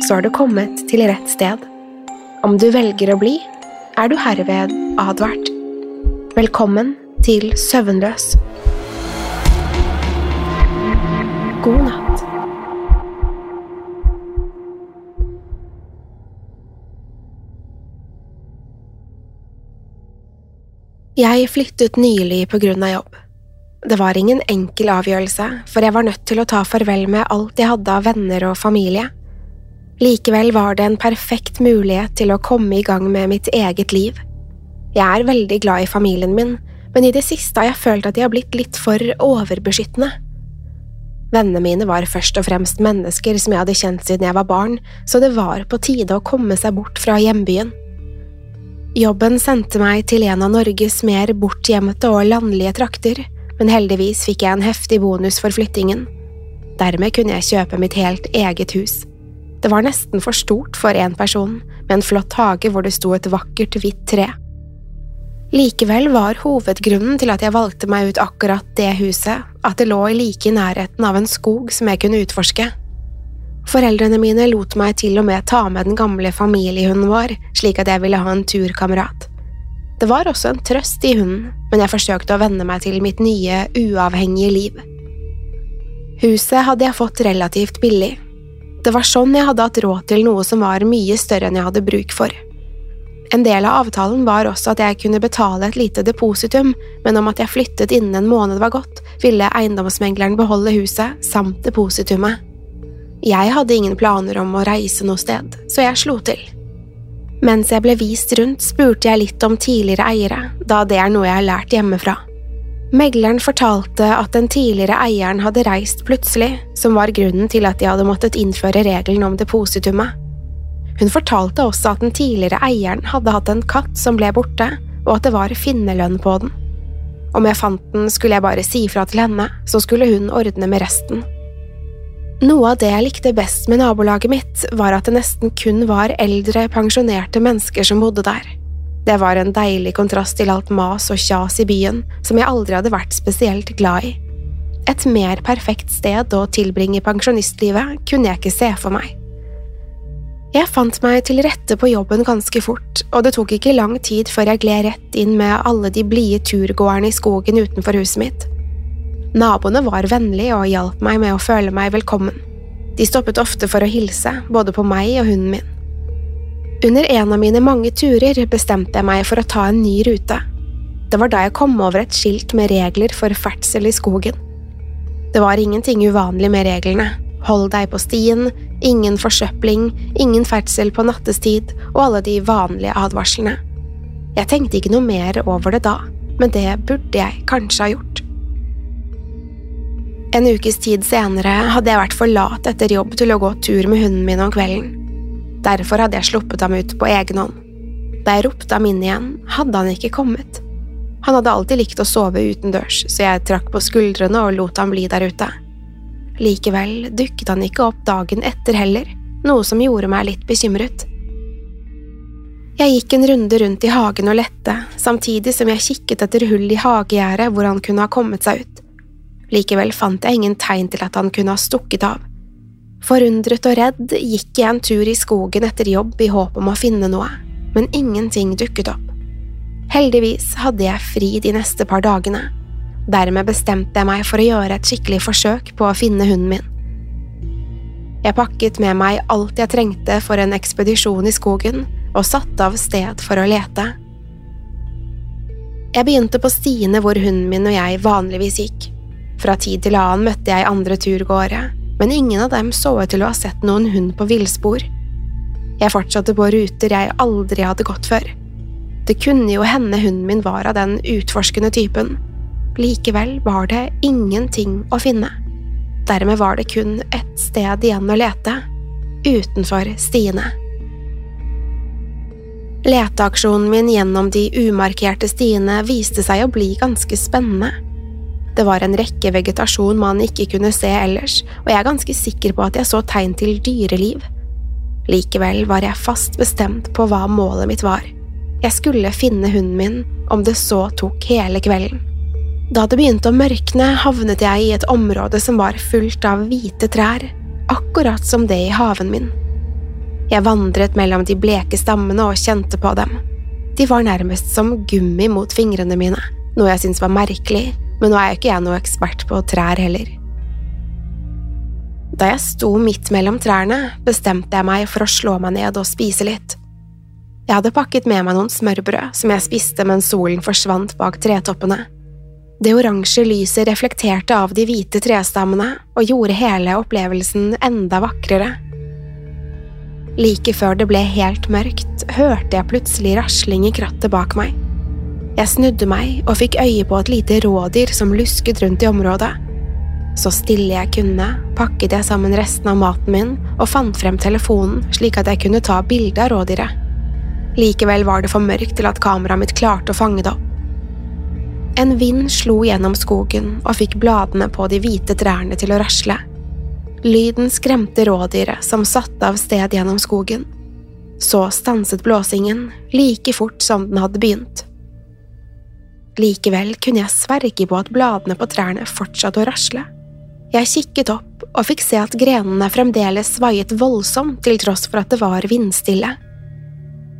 så har du kommet til rett sted. Om du velger å bli, er du herved advart. Velkommen til Søvnløs. God natt. Jeg flyttet nylig på grunn av jobb. Det var ingen enkel avgjørelse, for jeg var nødt til å ta farvel med alt jeg hadde av venner og familie. Likevel var det en perfekt mulighet til å komme i gang med mitt eget liv. Jeg er veldig glad i familien min, men i det siste har jeg følt at de har blitt litt for overbeskyttende. Vennene mine var først og fremst mennesker som jeg hadde kjent siden jeg var barn, så det var på tide å komme seg bort fra hjembyen. Jobben sendte meg til en av Norges mer bortgjemte og landlige trakter, men heldigvis fikk jeg en heftig bonus for flyttingen. Dermed kunne jeg kjøpe mitt helt eget hus. Det var nesten for stort for én person, med en flott hage hvor det sto et vakkert, hvitt tre. Likevel var hovedgrunnen til at jeg valgte meg ut akkurat det huset, at det lå like i nærheten av en skog som jeg kunne utforske. Foreldrene mine lot meg til og med ta med den gamle familiehunden vår, slik at jeg ville ha en turkamerat. Det var også en trøst i hunden, men jeg forsøkte å venne meg til mitt nye, uavhengige liv. Huset hadde jeg fått relativt billig. Det var sånn jeg hadde hatt råd til noe som var mye større enn jeg hadde bruk for. En del av avtalen var også at jeg kunne betale et lite depositum, men om at jeg flyttet innen en måned var gått, ville eiendomsmegleren beholde huset samt depositumet. Jeg hadde ingen planer om å reise noe sted, så jeg slo til. Mens jeg ble vist rundt, spurte jeg litt om tidligere eiere, da det er noe jeg har lært hjemmefra. Megleren fortalte at den tidligere eieren hadde reist plutselig, som var grunnen til at de hadde måttet innføre regelen om depositumet. Hun fortalte også at den tidligere eieren hadde hatt en katt som ble borte, og at det var finnerlønn på den. Om jeg fant den, skulle jeg bare si fra til henne, så skulle hun ordne med resten. Noe av det jeg likte best med nabolaget mitt, var at det nesten kun var eldre, pensjonerte mennesker som bodde der. Det var en deilig kontrast til alt mas og kjas i byen, som jeg aldri hadde vært spesielt glad i. Et mer perfekt sted å tilbringe pensjonistlivet kunne jeg ikke se for meg. Jeg fant meg til rette på jobben ganske fort, og det tok ikke lang tid før jeg gled rett inn med alle de blide turgåerne i skogen utenfor huset mitt. Naboene var vennlige og hjalp meg med å føle meg velkommen. De stoppet ofte for å hilse, både på meg og hunden min. Under en av mine mange turer bestemte jeg meg for å ta en ny rute. Det var da jeg kom over et skilt med regler for ferdsel i skogen. Det var ingenting uvanlig med reglene. Hold deg på stien, ingen forsøpling, ingen ferdsel på nattestid og alle de vanlige advarslene. Jeg tenkte ikke noe mer over det da, men det burde jeg kanskje ha gjort. En ukes tid senere hadde jeg vært for lat etter jobb til å gå tur med hunden min om kvelden. Derfor hadde jeg sluppet ham ut på egen hånd. Da jeg ropte ham inn igjen, hadde han ikke kommet. Han hadde alltid likt å sove utendørs, så jeg trakk på skuldrene og lot ham bli der ute. Likevel dukket han ikke opp dagen etter heller, noe som gjorde meg litt bekymret. Jeg gikk en runde rundt i hagen og lette, samtidig som jeg kikket etter hull i hagegjerdet hvor han kunne ha kommet seg ut. Likevel fant jeg ingen tegn til at han kunne ha stukket av. Forundret og redd gikk jeg en tur i skogen etter jobb i håp om å finne noe, men ingenting dukket opp. Heldigvis hadde jeg fri de neste par dagene. Dermed bestemte jeg meg for å gjøre et skikkelig forsøk på å finne hunden min. Jeg pakket med meg alt jeg trengte for en ekspedisjon i skogen, og satte av sted for å lete. Jeg begynte på stiene hvor hunden min og jeg vanligvis gikk. Fra tid til annen møtte jeg andre turgåere, men ingen av dem så ut til å ha sett noen hund på villspor. Jeg fortsatte på ruter jeg aldri hadde gått før. Det kunne jo hende hunden min var av den utforskende typen. Likevel var det ingenting å finne. Dermed var det kun ett sted igjen å lete – utenfor stiene. Leteaksjonen min gjennom de umarkerte stiene viste seg å bli ganske spennende. Det var en rekke vegetasjon man ikke kunne se ellers, og jeg er ganske sikker på at jeg så tegn til dyreliv. Likevel var jeg fast bestemt på hva målet mitt var. Jeg skulle finne hunden min, om det så tok hele kvelden. Da det begynte å mørkne, havnet jeg i et område som var fullt av hvite trær, akkurat som det i haven min. Jeg vandret mellom de bleke stammene og kjente på dem. De var nærmest som gummi mot fingrene mine, noe jeg syntes var merkelig, men nå er jo ikke jeg noe ekspert på trær heller. Da jeg sto midt mellom trærne, bestemte jeg meg for å slå meg ned og spise litt. Jeg hadde pakket med meg noen smørbrød som jeg spiste mens solen forsvant bak tretoppene. Det oransje lyset reflekterte av de hvite trestammene og gjorde hele opplevelsen enda vakrere. Like før det ble helt mørkt, hørte jeg plutselig rasling i krattet bak meg. Jeg snudde meg og fikk øye på et lite rådyr som lusket rundt i området. Så stille jeg kunne, pakket jeg sammen resten av maten min og fant frem telefonen slik at jeg kunne ta bilde av rådyret. Likevel var det for mørkt til at kameraet mitt klarte å fange det opp. En vind slo gjennom skogen og fikk bladene på de hvite trærne til å rasle. Lyden skremte rådyret som satte av sted gjennom skogen. Så stanset blåsingen like fort som den hadde begynt. Likevel kunne jeg sverge på at bladene på trærne fortsatte å rasle. Jeg kikket opp og fikk se at grenene fremdeles svaiet voldsomt til tross for at det var vindstille.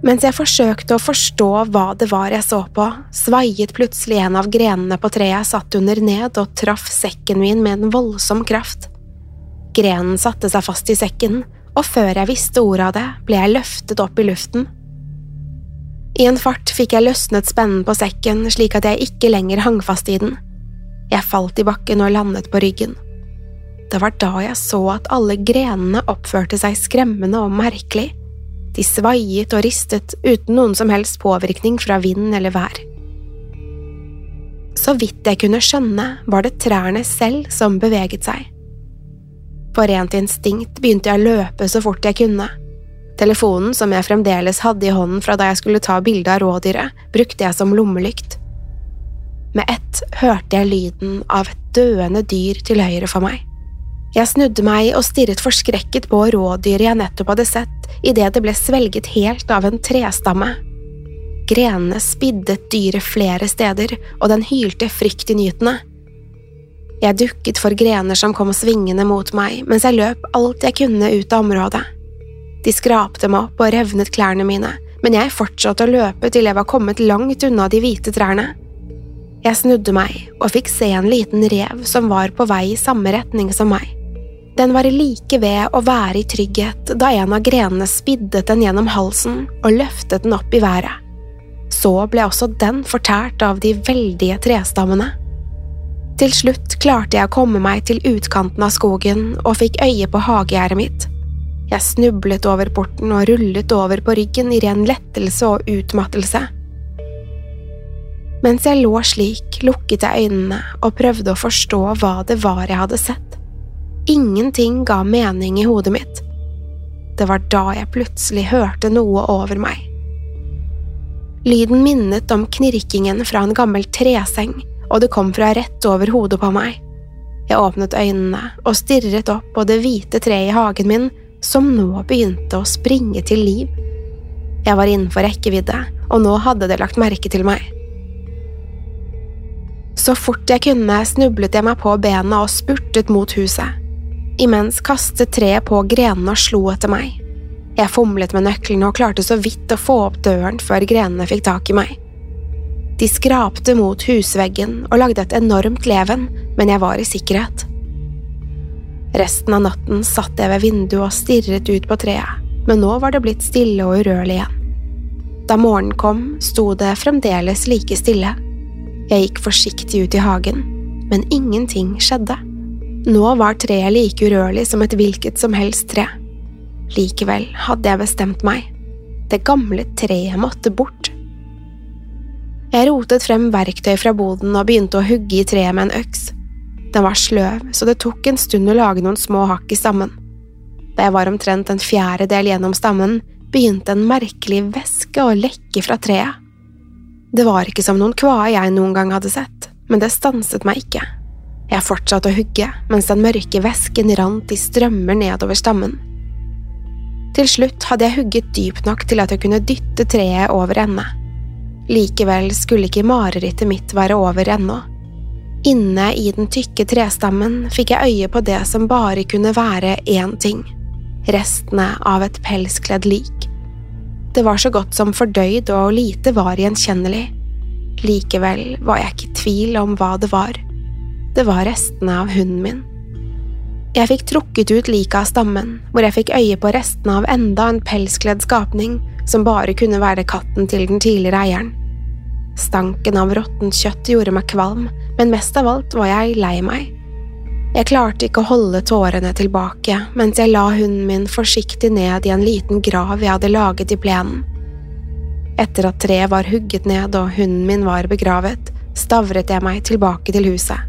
Mens jeg forsøkte å forstå hva det var jeg så på, svaiet plutselig en av grenene på treet jeg satt under ned og traff sekken min med en voldsom kraft. Grenen satte seg fast i sekken, og før jeg visste ordet av det, ble jeg løftet opp i luften. I en fart fikk jeg løsnet spennen på sekken slik at jeg ikke lenger hang fast i den. Jeg falt i bakken og landet på ryggen. Det var da jeg så at alle grenene oppførte seg skremmende og merkelig. De svaiet og ristet uten noen som helst påvirkning fra vind eller vær. Så vidt jeg kunne skjønne, var det trærne selv som beveget seg. På rent instinkt begynte jeg å løpe så fort jeg kunne. Telefonen som jeg fremdeles hadde i hånden fra da jeg skulle ta bilde av rådyret, brukte jeg som lommelykt. Med ett hørte jeg lyden av et døende dyr til høyre for meg. Jeg snudde meg og stirret forskrekket på rådyret jeg nettopp hadde sett, idet det ble svelget helt av en trestamme. Grenene spiddet dyret flere steder, og den hylte fryktinngytende. Jeg dukket for grener som kom svingende mot meg, mens jeg løp alt jeg kunne ut av området. De skrapte meg opp og revnet klærne mine, men jeg fortsatte å løpe til jeg var kommet langt unna de hvite trærne. Jeg snudde meg og fikk se en liten rev som var på vei i samme retning som meg. Den var like ved å være i trygghet da en av grenene spiddet den gjennom halsen og løftet den opp i været. Så ble også den fortært av de veldige trestammene. Til slutt klarte jeg å komme meg til utkanten av skogen og fikk øye på hagegjerdet mitt. Jeg snublet over porten og rullet over på ryggen i ren lettelse og utmattelse. Mens jeg lå slik, lukket jeg øynene og prøvde å forstå hva det var jeg hadde sett. Ingenting ga mening i hodet mitt. Det var da jeg plutselig hørte noe over meg. Lyden minnet om knirkingen fra en gammel treseng, og det kom fra rett over hodet på meg. Jeg åpnet øynene og stirret opp på det hvite treet i hagen min, som nå begynte å springe til liv. Jeg var innenfor rekkevidde, og nå hadde det lagt merke til meg. Så fort jeg kunne, snublet jeg meg på bena og spurtet mot huset. Imens kastet treet på grenene og slo etter meg. Jeg fomlet med nøklene og klarte så vidt å få opp døren før grenene fikk tak i meg. De skrapte mot husveggen og lagde et enormt leven, men jeg var i sikkerhet. Resten av natten satt jeg ved vinduet og stirret ut på treet, men nå var det blitt stille og urørlig igjen. Da morgenen kom, sto det fremdeles like stille. Jeg gikk forsiktig ut i hagen, men ingenting skjedde. Nå var treet like urørlig som et hvilket som helst tre. Likevel hadde jeg bestemt meg. Det gamle treet måtte bort. Jeg rotet frem verktøy fra boden og begynte å hugge i treet med en øks. Den var sløv, så det tok en stund å lage noen små hakk i stammen. Da jeg var omtrent en fjerdedel gjennom stammen, begynte en merkelig væske å lekke fra treet. Det var ikke som noen kvae jeg noen gang hadde sett, men det stanset meg ikke. Jeg fortsatte å hugge mens den mørke væsken rant i strømmer nedover stammen. Til slutt hadde jeg hugget dypt nok til at jeg kunne dytte treet over ende. Likevel skulle ikke marerittet mitt være over ennå. Inne i den tykke trestammen fikk jeg øye på det som bare kunne være én ting – restene av et pelskledd lik. Det var så godt som fordøyd og lite var gjenkjennelig. Likevel var jeg ikke i tvil om hva det var. Det var restene av hunden min. Jeg fikk trukket ut liket av stammen, hvor jeg fikk øye på restene av enda en pelskledd skapning som bare kunne være katten til den tidligere eieren. Stanken av råttent kjøtt gjorde meg kvalm, men mest av alt var jeg lei meg. Jeg klarte ikke å holde tårene tilbake mens jeg la hunden min forsiktig ned i en liten grav jeg hadde laget i plenen. Etter at treet var hugget ned og hunden min var begravet, stavret jeg meg tilbake til huset.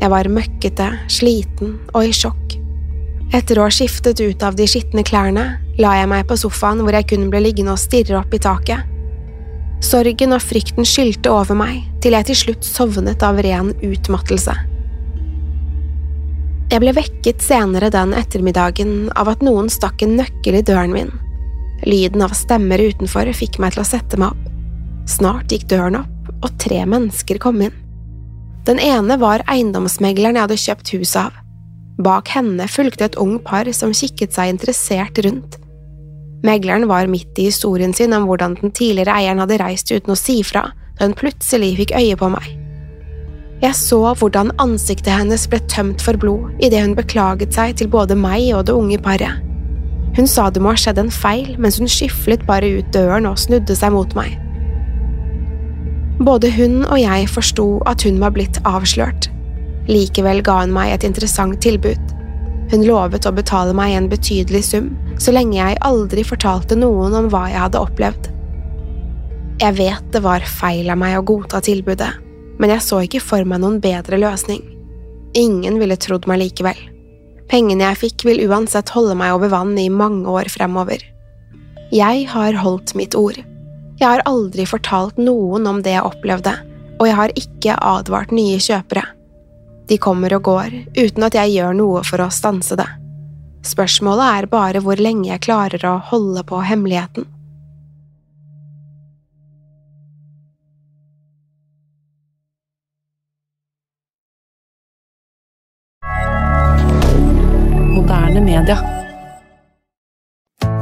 Jeg var møkkete, sliten og i sjokk. Etter å ha skiftet ut av de skitne klærne, la jeg meg på sofaen hvor jeg kun ble liggende og stirre opp i taket. Sorgen og frykten skylte over meg til jeg til slutt sovnet av ren utmattelse. Jeg ble vekket senere den ettermiddagen av at noen stakk en nøkkel i døren min. Lyden av stemmer utenfor fikk meg til å sette meg opp. Snart gikk døren opp, og tre mennesker kom inn. Den ene var eiendomsmegleren jeg hadde kjøpt huset av. Bak henne fulgte et ung par som kikket seg interessert rundt. Megleren var midt i historien sin om hvordan den tidligere eieren hadde reist uten å si fra da hun plutselig fikk øye på meg. Jeg så hvordan ansiktet hennes ble tømt for blod idet hun beklaget seg til både meg og det unge paret. Hun sa det må ha skjedd en feil mens hun skyflet bare ut døren og snudde seg mot meg. Både hun og jeg forsto at hun var blitt avslørt. Likevel ga hun meg et interessant tilbud. Hun lovet å betale meg en betydelig sum, så lenge jeg aldri fortalte noen om hva jeg hadde opplevd. Jeg vet det var feil av meg å godta tilbudet, men jeg så ikke for meg noen bedre løsning. Ingen ville trodd meg likevel. Pengene jeg fikk vil uansett holde meg over vann i mange år fremover. Jeg har holdt mitt ord. Jeg har aldri fortalt noen om det jeg opplevde, og jeg har ikke advart nye kjøpere. De kommer og går, uten at jeg gjør noe for å stanse det. Spørsmålet er bare hvor lenge jeg klarer å holde på hemmeligheten. Moderne media.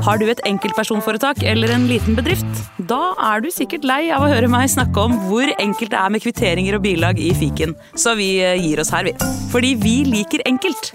Har du et enkeltpersonforetak eller en liten bedrift? Da er du sikkert lei av å høre meg snakke om hvor enkelt det er med kvitteringer og bilag i fiken, så vi eh, gir oss her, vi. Fordi vi liker enkelt.